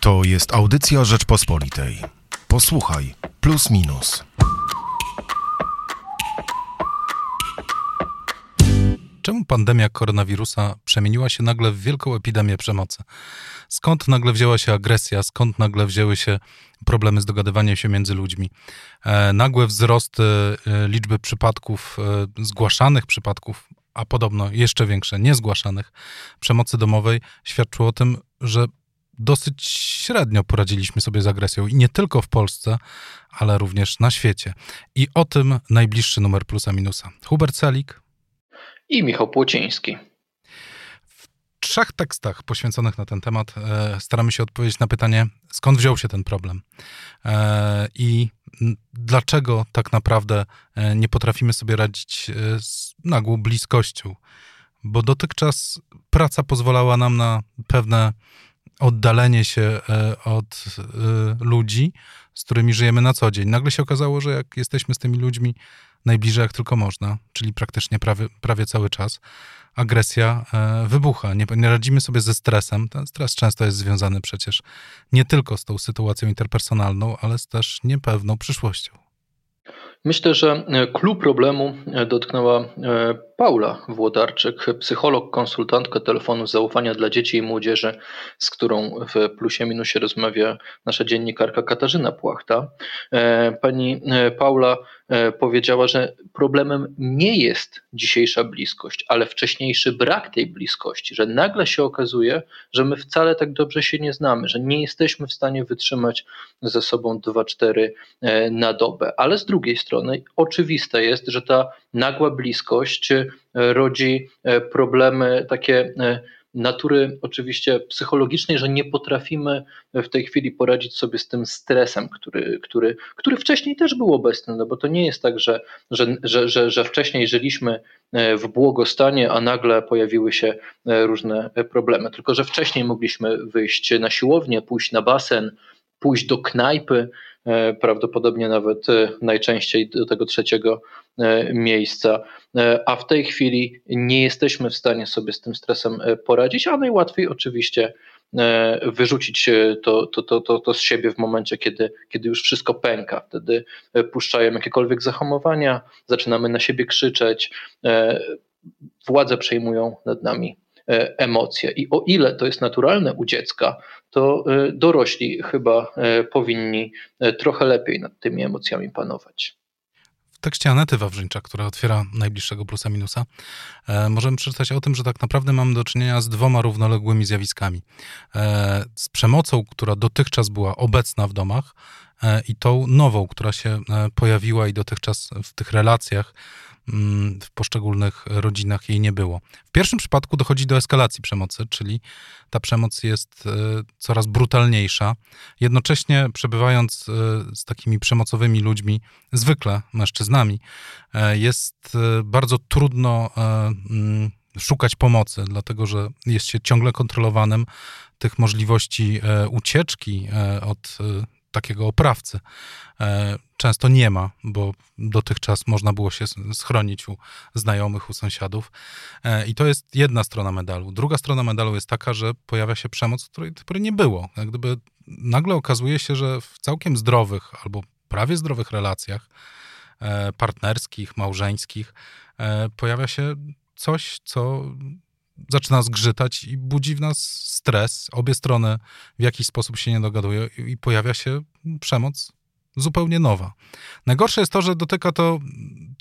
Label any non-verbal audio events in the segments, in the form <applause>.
To jest audycja Rzeczpospolitej. Posłuchaj, plus minus. Czemu pandemia koronawirusa przemieniła się nagle w wielką epidemię przemocy? Skąd nagle wzięła się agresja? Skąd nagle wzięły się problemy z dogadywaniem się między ludźmi? E, nagłe wzrosty e, liczby przypadków, e, zgłaszanych przypadków, a podobno jeszcze większe niezgłaszanych przemocy domowej świadczyło o tym, że dosyć średnio poradziliśmy sobie z agresją i nie tylko w Polsce, ale również na świecie. I o tym najbliższy numer plusa minusa. Hubert Celik i Michał Płociński. W trzech tekstach poświęconych na ten temat e, staramy się odpowiedzieć na pytanie, skąd wziął się ten problem e, i dlaczego tak naprawdę e, nie potrafimy sobie radzić e, z nagłą bliskością. Bo dotychczas praca pozwalała nam na pewne oddalenie się e, od e, ludzi, z którymi żyjemy na co dzień. Nagle się okazało, że jak jesteśmy z tymi ludźmi najbliżej jak tylko można, czyli praktycznie prawie, prawie cały czas, agresja e, wybucha. Nie, nie radzimy sobie ze stresem. Ten stres często jest związany przecież nie tylko z tą sytuacją interpersonalną, ale z też niepewną przyszłością. Myślę, że klucz e, problemu e, dotknęła e, Paula Włodarczyk, psycholog, konsultantka telefonu zaufania dla dzieci i młodzieży, z którą w plusie minusie rozmawia nasza dziennikarka Katarzyna Płachta. Pani Paula powiedziała, że problemem nie jest dzisiejsza bliskość, ale wcześniejszy brak tej bliskości, że nagle się okazuje, że my wcale tak dobrze się nie znamy, że nie jesteśmy w stanie wytrzymać ze sobą 2-4 na dobę. Ale z drugiej strony oczywiste jest, że ta nagła bliskość e, rodzi e, problemy takie e, natury oczywiście psychologicznej, że nie potrafimy w tej chwili poradzić sobie z tym stresem, który, który, który wcześniej też był obecny, no bo to nie jest tak, że, że, że, że, że wcześniej żyliśmy w błogostanie, a nagle pojawiły się różne problemy, tylko że wcześniej mogliśmy wyjść na siłownię, pójść na basen, pójść do knajpy, E, prawdopodobnie nawet e, najczęściej do tego trzeciego e, miejsca. A w tej chwili nie jesteśmy w stanie sobie z tym stresem poradzić, a najłatwiej oczywiście wyrzucić to, to, to, to, to z siebie w momencie, kiedy, kiedy już wszystko pęka. Wtedy puszczają jakiekolwiek zahamowania, zaczynamy na siebie krzyczeć, władze przejmują nad nami emocje. I o ile to jest naturalne u dziecka, to e, dorośli chyba e, powinni e, trochę lepiej nad tymi emocjami panować. W tekście Anety Wawrzyńczak, która otwiera najbliższego plusa minusa, możemy przeczytać o tym, że tak naprawdę mamy do czynienia z dwoma równoległymi zjawiskami. Z przemocą, która dotychczas była obecna w domach i tą nową, która się pojawiła i dotychczas w tych relacjach Mm, w poszczególnych rodzinach jej nie było. W pierwszym przypadku dochodzi do eskalacji przemocy, czyli ta przemoc jest e, coraz brutalniejsza. Jednocześnie przebywając e, z takimi przemocowymi ludźmi, zwykle mężczyznami, e, jest bardzo trudno mm, szukać pomocy, dlatego że jest się ciągle kontrolowanym. Tych możliwości ucieczki od takiego oprawcy e, często nie ma, bo dotychczas można było się schronić u znajomych, u sąsiadów. E, I to jest jedna strona medalu. Druga strona medalu jest taka, że pojawia się przemoc, której, której nie było. Jak gdyby nagle okazuje się, że w całkiem zdrowych albo prawie zdrowych relacjach e, partnerskich, małżeńskich pojawia się coś, co zaczyna zgrzytać i budzi w nas stres. Obie strony w jakiś sposób się nie dogadują i pojawia się przemoc zupełnie nowa. Najgorsze jest to, że dotyka to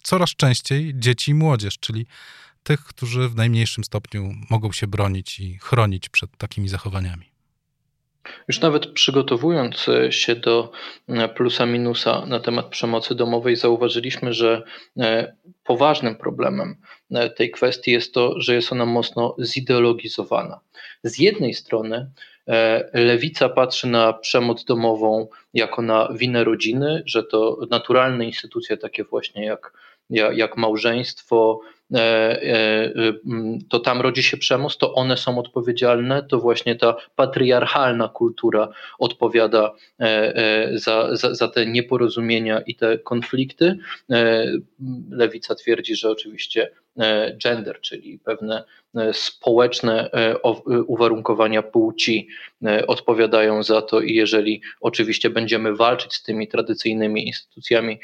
coraz częściej dzieci i młodzież, czyli tych, którzy w najmniejszym stopniu mogą się bronić i chronić przed takimi zachowaniami. Już nawet przygotowując się do e, plusa minusa na temat przemocy domowej, zauważyliśmy, że e, poważnym problemem e, tej kwestii jest to, że jest ona mocno zideologizowana. Z jednej strony lewica patrzy na przemoc domową jako na winę rodziny, że to naturalne instytucje takie właśnie jak, jak, małżeństwo, E, e, to tam rodzi się przemoc, to one są odpowiedzialne, to właśnie ta patriarchalna kultura odpowiada e, za, za, za te nieporozumienia i te konflikty. Lewica twierdzi, że oczywiście gender, czyli pewne społeczne uwarunkowania płci odpowiadają za to i jeżeli oczywiście będziemy walczyć z tymi tradycyjnymi instytucjami,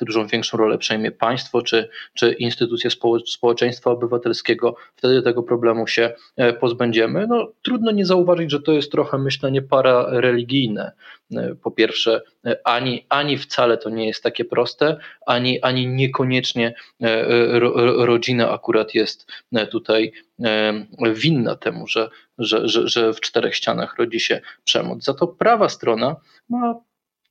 dużą większą rolę przejmie państwo czy, czy instytucje społeczeństwa obywatelskiego, wtedy tego problemu się pozbędziemy. No, trudno nie zauważyć, że to jest trochę myślenie parareligijne. Po pierwsze, ani, ani wcale to nie jest takie proste, ani, ani niekoniecznie rodzina akurat jest tutaj winna temu, że, że, że, że w czterech ścianach rodzi się przemoc. Za to prawa strona ma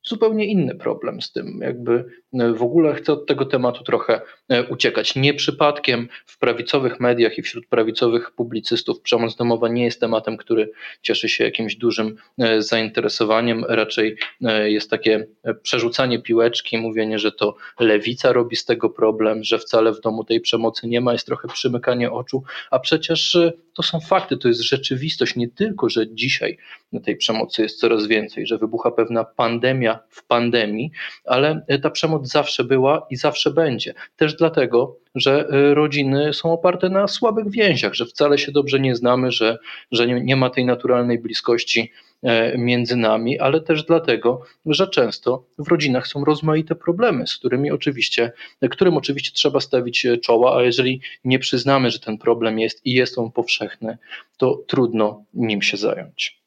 zupełnie inny problem z tym. Jakby e, w ogóle chcę od tego tematu trochę e, uciekać. Nie przypadkiem w prawicowych mediach i wśród prawicowych publicystów przemoc domowa nie jest tematem, który cieszy się jakimś dużym e, zainteresowaniem. Raczej jest takie przerzucanie piłeczki, mówienie, że to lewica robi z tego problem, że wcale w domu tej przemocy nie ma, jest trochę przymykanie oczu, a przecież to są fakty, to jest rzeczywistość. Nie tylko, że dzisiaj tej przemocy jest coraz więcej, że wybucha pewna pandemia w pandemii, ale ta przemoc zawsze była i zawsze będzie. Też dlatego, że e, rodziny są oparte na słabych więziach, że wcale się dobrze nie znamy, że, że nie, nie ma tej naturalnej bliskości e, między nami, ale też dlatego, że często w rodzinach są rozmaite problemy, z którymi oczywiście, którym oczywiście trzeba stawić e, czoła, a jeżeli nie przyznamy, że ten problem jest i jest on powszechny, to trudno nim się zająć.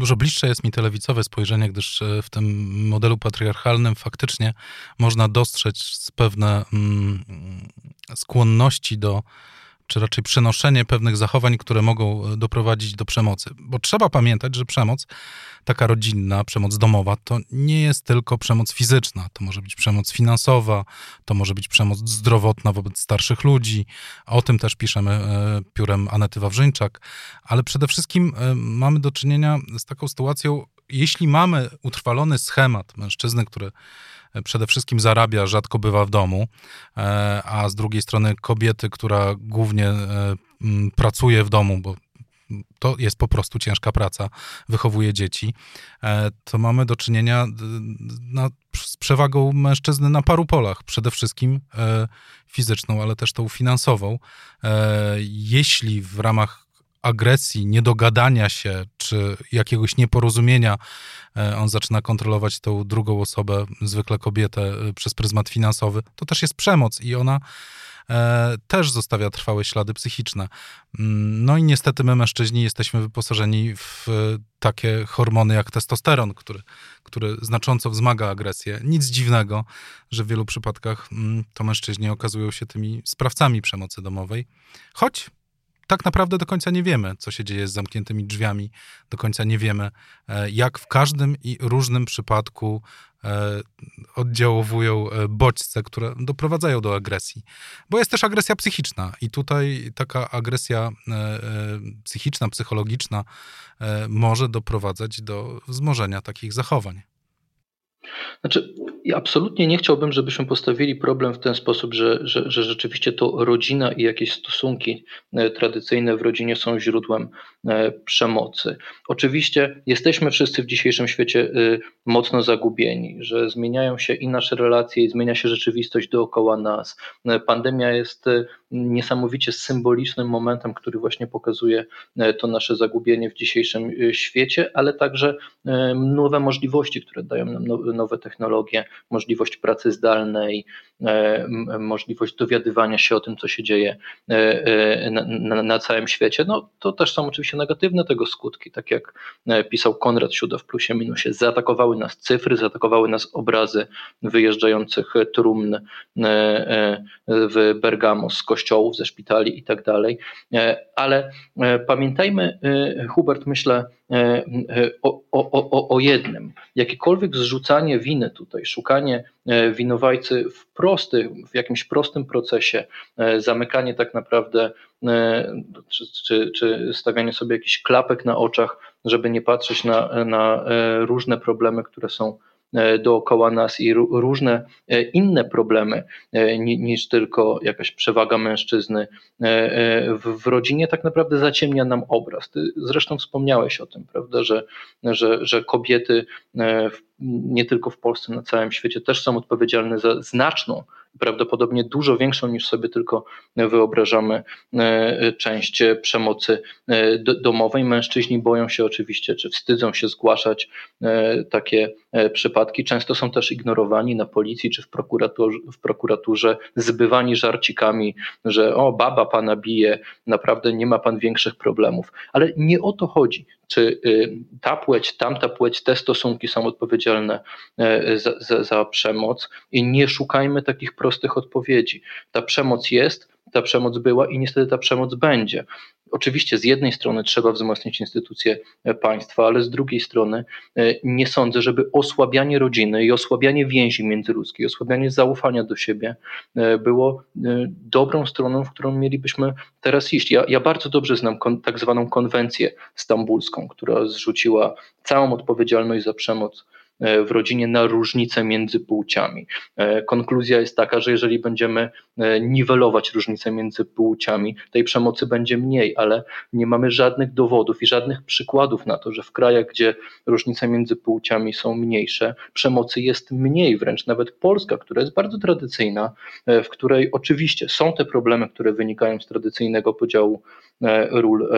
Dużo bliższe jest mi telewicowe spojrzenie, gdyż e, w tym modelu patriarchalnym faktycznie można dostrzec pewne mm, skłonności do czy raczej przenoszenie pewnych zachowań, które mogą e, doprowadzić do przemocy. Bo trzeba pamiętać, że przemoc, taka rodzinna, przemoc domowa, to nie jest tylko przemoc fizyczna. To może być przemoc finansowa, to może być przemoc zdrowotna wobec starszych ludzi. O tym też piszemy e, piórem Anety Wawrzyńczak. Ale przede wszystkim e, mamy do czynienia z taką sytuacją, jeśli mamy utrwalony schemat mężczyzny, który przede wszystkim zarabia, rzadko bywa w domu, e, a z drugiej strony kobiety, która głównie e, pracuje w domu, bo to jest po prostu ciężka praca, wychowuje dzieci, e, to mamy do czynienia na, z przewagą mężczyzny na paru polach. Przede wszystkim fizyczną, ale też tą finansową. Jeśli w ramach agresji, niedogadania się czy jakiegoś nieporozumienia e, on zaczyna kontrolować tą drugą osobę, zwykle kobietę, e, przez pryzmat finansowy, to też jest przemoc i ona e, też zostawia trwałe ślady psychiczne. Mm, no i niestety my mężczyźni jesteśmy wyposażeni w takie hormony jak testosteron, który, który znacząco wzmaga agresję. Nic dziwnego, że w wielu przypadkach mm, to mężczyźni okazują się tymi sprawcami przemocy domowej. Choć tak naprawdę do końca nie wiemy, co się dzieje z zamkniętymi drzwiami, do końca nie wiemy, e, jak w każdym i różnym przypadku e, oddziałowują e, bodźce, które doprowadzają do agresji. Bo jest też agresja psychiczna i tutaj taka agresja psychiczna, psychologiczna może doprowadzać do wzmożenia takich zachowań. Znaczy, absolutnie nie chciałbym, żebyśmy postawili problem w ten sposób, że, że, że rzeczywiście to rodzina i jakieś stosunki e, tradycyjne w rodzinie są źródłem e, przemocy. Oczywiście jesteśmy wszyscy w dzisiejszym świecie e, mocno zagubieni, że zmieniają się i nasze relacje, i zmienia się rzeczywistość dookoła nas. Pandemia jest niesamowicie symbolicznym momentem, który właśnie pokazuje to nasze zagubienie w dzisiejszym świecie, ale także nowe możliwości, które dają nam nowe technologie, możliwość pracy zdalnej, e, możliwość dowiadywania się o tym, co się dzieje e, e, na, całym świecie. No, to też są oczywiście negatywne tego skutki, tak jak pisał Konrad Siuda w Plusie Minusie. Zaatakowały nas cyfry, zaatakowały nas obrazy wyjeżdżających trumn w Bergamo z kościołów, ze szpitali i tak dalej. Ale pamiętajmy, Hubert, myślę, o, o, o, o jednym. Jakiekolwiek zrzucanie winy tutaj, szukanie e, winowajcy w prostym, w jakimś prostym procesie, e, zamykanie tak naprawdę, e, czy, czy, czy stawianie sobie jakichś klapek na oczach, żeby nie patrzeć na, na różne problemy, które są E, dookoła nas i różne e, inne problemy e, niż tylko jakaś przewaga mężczyzny w rodzinie tak naprawdę zaciemnia nam obraz. Ty zresztą wspomniałeś o tym, prawda, że, że, że kobiety nie tylko w Polsce, na całym świecie też są odpowiedzialne za znaczną prawdopodobnie dużo większą niż sobie tylko wyobrażamy część przemocy domowej. Mężczyźni boją się oczywiście, czy wstydzą się zgłaszać takie przypadki. Często są też ignorowani na policji czy w prokuraturze, w prokuraturze zbywani żarcikami, że o, baba pana bije, naprawdę nie ma pan większych problemów. Ale nie o to chodzi czy y, ta płeć, tamta płeć, te stosunki są odpowiedzialne e, za, za, za przemoc i nie szukajmy takich prostych odpowiedzi. Ta przemoc jest, ta przemoc była i niestety ta przemoc będzie. Oczywiście z jednej strony trzeba wzmocnić instytucje e, państwa, ale z drugiej strony e, nie sądzę, żeby osłabianie rodziny i osłabianie więzi międzyludzkiej, osłabianie zaufania do siebie e, było dobrą stroną, w którą mielibyśmy teraz iść. Ja, ja bardzo dobrze znam kon, tak zwaną konwencję stambulską, która zrzuciła całą odpowiedzialność za przemoc E, w rodzinie na różnice między płciami. E, konkluzja jest taka, że jeżeli będziemy e, niwelować różnice między płciami, tej przemocy będzie mniej, ale nie mamy żadnych dowodów i żadnych przykładów na to, że w krajach, gdzie różnice między płciami są mniejsze, przemocy jest mniej, wręcz nawet Polska, która jest bardzo tradycyjna, w której oczywiście są te problemy, które wynikają z tradycyjnego podziału ról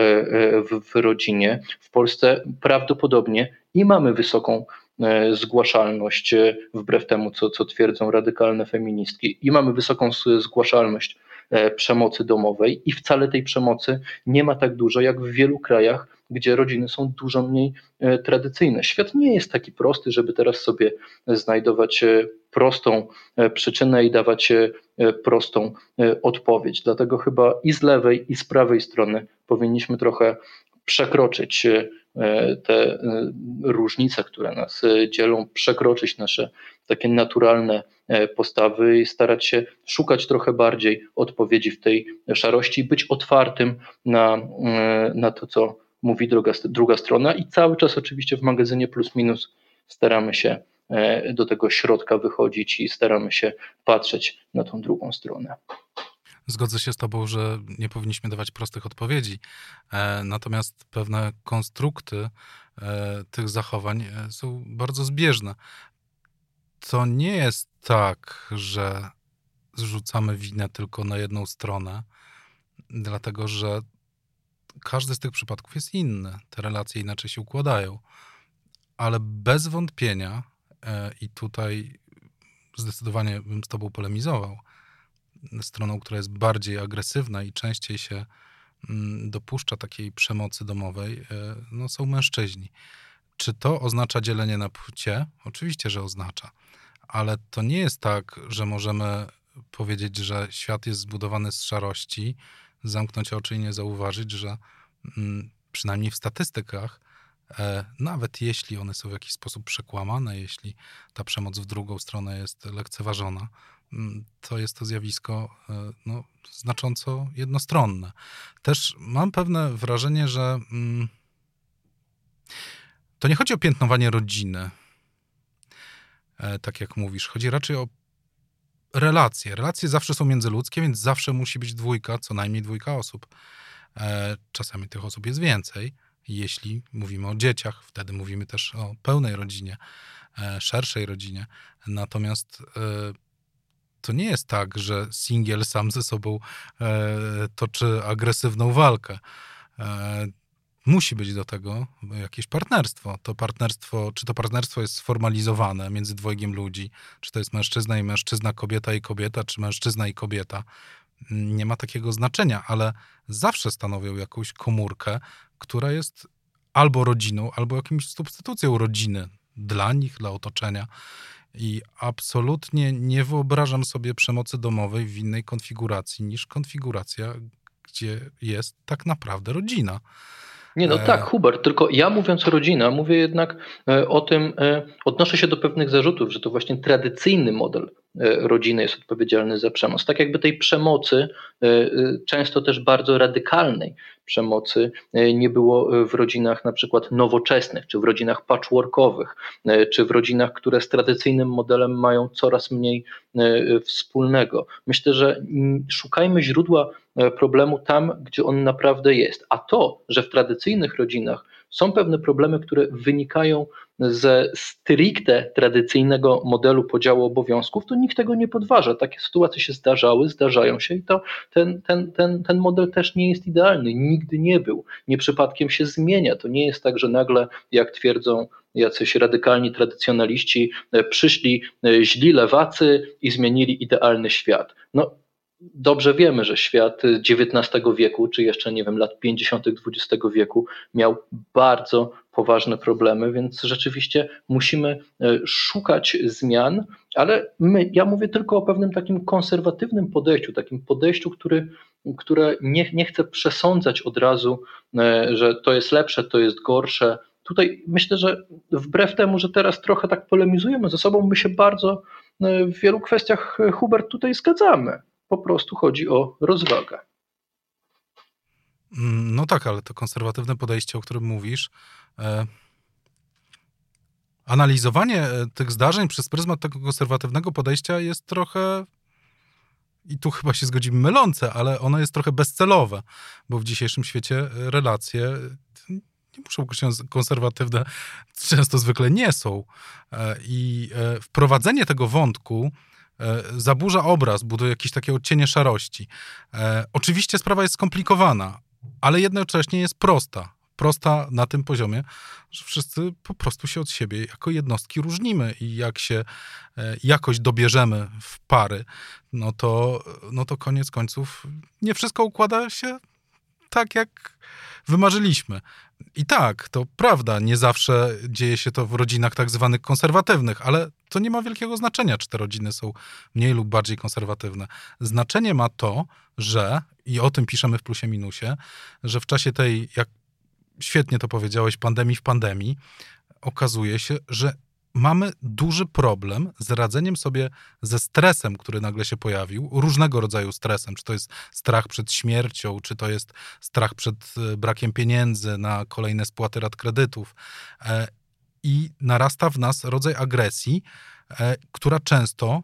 w rodzinie. W Polsce prawdopodobnie i mamy wysoką E, zgłaszalność, e, wbrew temu, co, co twierdzą radykalne feministki, i mamy wysoką zgłaszalność e, przemocy domowej, i wcale tej przemocy nie ma tak dużo jak w wielu krajach, gdzie rodziny są dużo mniej tradycyjne. Świat nie jest taki prosty, żeby teraz sobie znajdować prostą przyczynę i dawać prostą odpowiedź. Dlatego chyba i z lewej, i z prawej strony powinniśmy trochę przekroczyć E, te e, różnice, które nas e, dzielą, przekroczyć nasze takie naturalne postawy i starać się szukać trochę bardziej odpowiedzi w tej szarości być otwartym na, na to, co mówi druga, druga strona. I cały czas oczywiście w magazynie Plus Minus staramy się do tego środka wychodzić i staramy się patrzeć na tą drugą stronę. Zgodzę się z Tobą, że nie powinniśmy dawać prostych odpowiedzi, e, natomiast pewne konstrukty e, tych zachowań e, są bardzo zbieżne. To nie jest tak, że zrzucamy winę tylko na jedną stronę, dlatego że każdy z tych przypadków jest inny. Te relacje inaczej się układają. Ale bez wątpienia, i tutaj zdecydowanie bym z Tobą polemizował, stroną, która jest bardziej agresywna i częściej się mm, dopuszcza takiej przemocy domowej, e, no, są mężczyźni. Czy to oznacza dzielenie na płcie? Oczywiście, że oznacza. Ale to nie jest tak, że możemy powiedzieć, że świat jest zbudowany z szarości, zamknąć oczy i nie zauważyć, że mm, przynajmniej w statystykach, e, nawet jeśli one są w jakiś sposób przekłamane, jeśli ta przemoc w drugą stronę jest lekceważona, to jest to zjawisko e, no, znacząco jednostronne. Też mam pewne wrażenie, że mm, to nie chodzi o piętnowanie rodziny, e, tak jak mówisz. Chodzi raczej o relacje. Relacje zawsze są międzyludzkie, więc zawsze musi być dwójka, co najmniej dwójka osób. E, czasami tych osób jest więcej. Jeśli mówimy o dzieciach, wtedy mówimy też o pełnej rodzinie, szerszej rodzinie. Natomiast to nie jest tak, że singiel sam ze sobą e, toczy agresywną walkę. E, musi być do tego jakieś partnerstwo. To partnerstwo, czy to partnerstwo jest sformalizowane między dwojgiem ludzi, czy to jest mężczyzna i mężczyzna, kobieta i kobieta, czy mężczyzna i kobieta. Nie ma takiego znaczenia, ale zawsze stanowią jakąś komórkę, która jest albo rodziną, albo jakimś substytucją rodziny dla nich, dla otoczenia. I absolutnie nie wyobrażam sobie przemocy domowej w innej konfiguracji niż konfiguracja, gdzie jest tak naprawdę rodzina. Nie, no e, tak, Hubert, tylko ja mówiąc rodzina, mówię jednak e, o tym, e, odnoszę się do pewnych zarzutów, że to właśnie tradycyjny model rodziny jest odpowiedzialny za przemoc. Tak jakby tej przemocy, często też bardzo radykalnej przemocy, nie było w rodzinach na przykład nowoczesnych, czy w rodzinach patchworkowych, czy w rodzinach, które z tradycyjnym modelem mają coraz mniej wspólnego. Myślę, że szukajmy źródła E, problemu tam, gdzie on naprawdę jest. A to, że w tradycyjnych rodzinach są pewne problemy, które wynikają ze stricte tradycyjnego modelu podziału obowiązków, to nikt tego nie podważa. Takie sytuacje się zdarzały, zdarzają się i to ten, ten, ten, ten model też nie jest idealny, nigdy nie był. Nie przypadkiem się zmienia. To nie jest tak, że nagle, jak twierdzą jacyś radykalni tradycjonaliści, e, przyszli e, źli lewacy i zmienili idealny świat. No, dobrze wiemy, że świat XIX wieku, czy jeszcze nie wiem, lat 50. XX wieku miał bardzo poważne problemy, więc rzeczywiście musimy e, szukać zmian, ale my, ja mówię tylko o pewnym takim konserwatywnym podejściu, takim podejściu, który, które nie, nie chce przesądzać od razu, e, że to jest lepsze, to jest gorsze. Tutaj myślę, że wbrew temu, że teraz trochę tak polemizujemy ze sobą, my się bardzo e, w wielu kwestiach, Hubert, tutaj zgadzamy. Po prostu chodzi o rozwagę. Mm, no tak, ale to konserwatywne podejście, o którym mówisz, e, analizowanie e, tych zdarzeń przez pryzmat tego konserwatywnego podejścia jest trochę i tu chyba się zgodzimy, mylące, ale ono jest trochę bezcelowe, bo w dzisiejszym świecie relacje nie muszą być konserwatywne, <laughs> często zwykle nie są. E, I wprowadzenie tego wątku E, zaburza obraz, buduje jakieś takie odcienie szarości. E, oczywiście sprawa jest skomplikowana, ale jednocześnie jest prosta. Prosta na tym poziomie, że wszyscy po prostu się od siebie jako jednostki różnimy i jak się e, jakoś dobierzemy w pary, no to, no to koniec końców nie wszystko układa się tak, jak wymarzyliśmy. I tak, to prawda, nie zawsze dzieje się to w rodzinach tak zwanych konserwatywnych, ale to nie ma wielkiego znaczenia, czy te rodziny są mniej lub bardziej konserwatywne. Znaczenie ma to, że, i o tym piszemy w plusie minusie, że w czasie tej, jak świetnie to powiedziałeś, pandemii w pandemii, okazuje się, że mamy duży problem z radzeniem sobie ze stresem, który nagle się pojawił, różnego rodzaju stresem, czy to jest strach przed śmiercią, czy to jest strach przed e, brakiem pieniędzy na kolejne spłaty rat kredytów. E, I narasta w nas rodzaj agresji, e, która często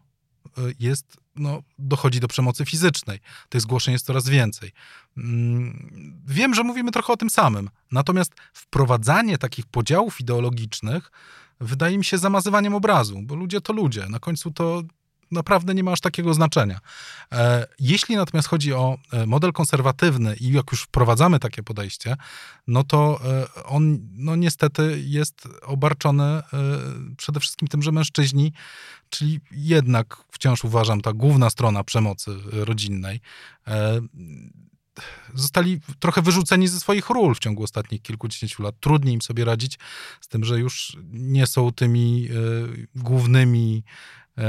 jest, no, dochodzi do przemocy fizycznej. Tych zgłoszeń jest coraz więcej. Mm, wiem, że mówimy trochę o tym samym, natomiast wprowadzanie takich podziałów ideologicznych wydaje mi się zamazywaniem obrazu, bo ludzie to ludzie. Na końcu to naprawdę nie ma aż takiego znaczenia. E, jeśli natomiast chodzi o e, model konserwatywny i jak już wprowadzamy takie podejście, no to e, on no niestety jest obarczony przede wszystkim tym, że mężczyźni, czyli jednak wciąż uważam ta główna strona przemocy rodzinnej, zostali trochę wyrzuceni ze swoich ról w ciągu ostatnich kilkudziesięciu lat. Trudniej im sobie radzić z tym, że już nie są tymi e, głównymi e,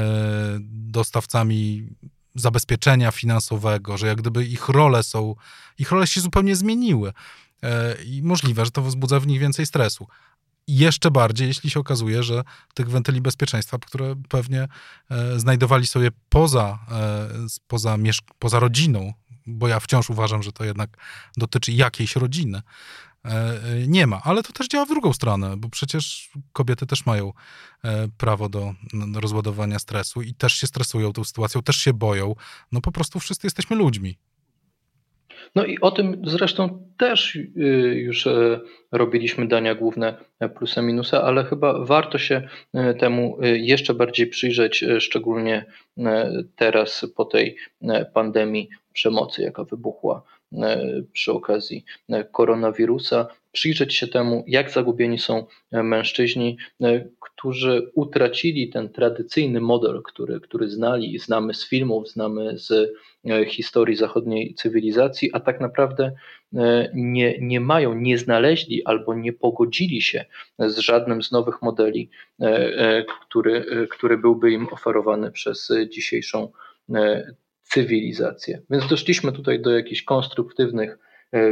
dostawcami zabezpieczenia finansowego, że jak gdyby ich role są, ich role się zupełnie zmieniły. E, I możliwe, że to wzbudza w nich więcej stresu. jeszcze bardziej, jeśli się okazuje, że tych wentyli bezpieczeństwa, które pewnie znajdowali sobie poza, poza, poza rodziną, bo ja wciąż uważam, że to jednak dotyczy jakiejś rodziny. E, e, nie ma, ale to też działa w drugą stronę, bo przecież kobiety też mają e, prawo do, do rozładowania stresu i też się stresują tą sytuacją, też się boją. No po prostu wszyscy jesteśmy ludźmi. No i o tym zresztą też y, już e, robiliśmy dania główne e, plusa minusa, ale chyba warto się e, temu jeszcze bardziej przyjrzeć, szczególnie teraz po tej pandemii przemocy, jaka wybuchła przy okazji koronawirusa, przyjrzeć się temu, jak zagubieni są mężczyźni, którzy utracili ten tradycyjny model, który, który znali, znamy z filmów, znamy z historii zachodniej cywilizacji, a tak naprawdę e, nie, nie mają, nie znaleźli albo nie pogodzili się z żadnym z nowych modeli, e, który, który byłby im oferowany przez dzisiejszą cywilizację. Więc doszliśmy tutaj do jakichś konstruktywnych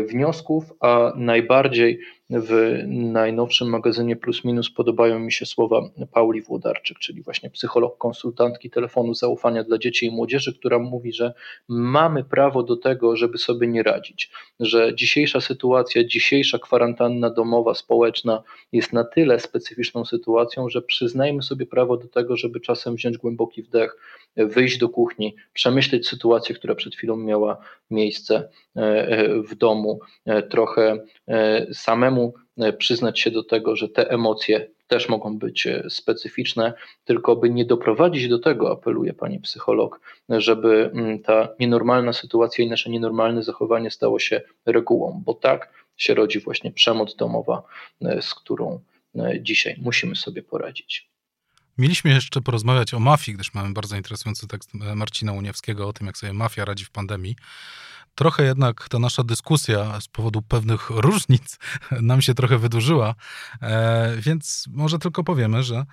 wniosków, a najbardziej w najnowszym magazynie Plus Minus podobają mi się słowa Pauli Włodarczyk, czyli właśnie psycholog, konsultantki telefonu zaufania dla dzieci i młodzieży, która mówi, że mamy prawo do tego, żeby sobie nie radzić, że dzisiejsza sytuacja, dzisiejsza kwarantanna domowa, społeczna jest na tyle specyficzną sytuacją, że przyznajmy sobie prawo do tego, żeby czasem wziąć głęboki wdech, wyjść do kuchni, przemyśleć sytuację, która przed chwilą miała miejsce e, e, w domu, e, trochę samemu przyznać się do tego, że te emocje też mogą być specyficzne, tylko by nie doprowadzić do tego, apeluje pani psycholog, żeby mm, ta nienormalna sytuacja i nasze nienormalne zachowanie stało się regułą, bo tak się rodzi właśnie przemoc domowa, z którą dzisiaj musimy sobie poradzić. Mieliśmy jeszcze porozmawiać o mafii, gdyż mamy bardzo interesujący tekst Marcina Uniewskiego o tym, jak sobie mafia radzi w pandemii. Trochę jednak ta nasza dyskusja z powodu pewnych <laughs> różnic nam się trochę wydłużyła, e, więc może tylko powiemy, że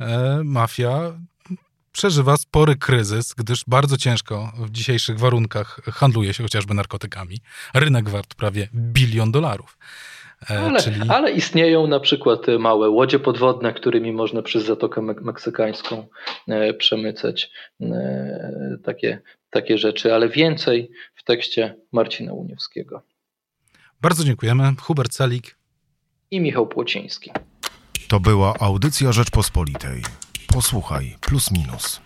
e, mafia przeżywa spory kryzys, gdyż bardzo ciężko w dzisiejszych warunkach handluje się chociażby narkotykami. Rynek wart prawie bilion dolarów. E, ale, czyli... ale, istnieją na przykład małe łodzie podwodne, którymi można przez Zatokę Meksykańską przemycać takie, takie rzeczy, ale więcej w tekście Marcina Uniewskiego. Bardzo dziękujemy. Hubert Celik i Michał Płociński. To była audycja Rzeczpospolitej. Posłuchaj, plus minus.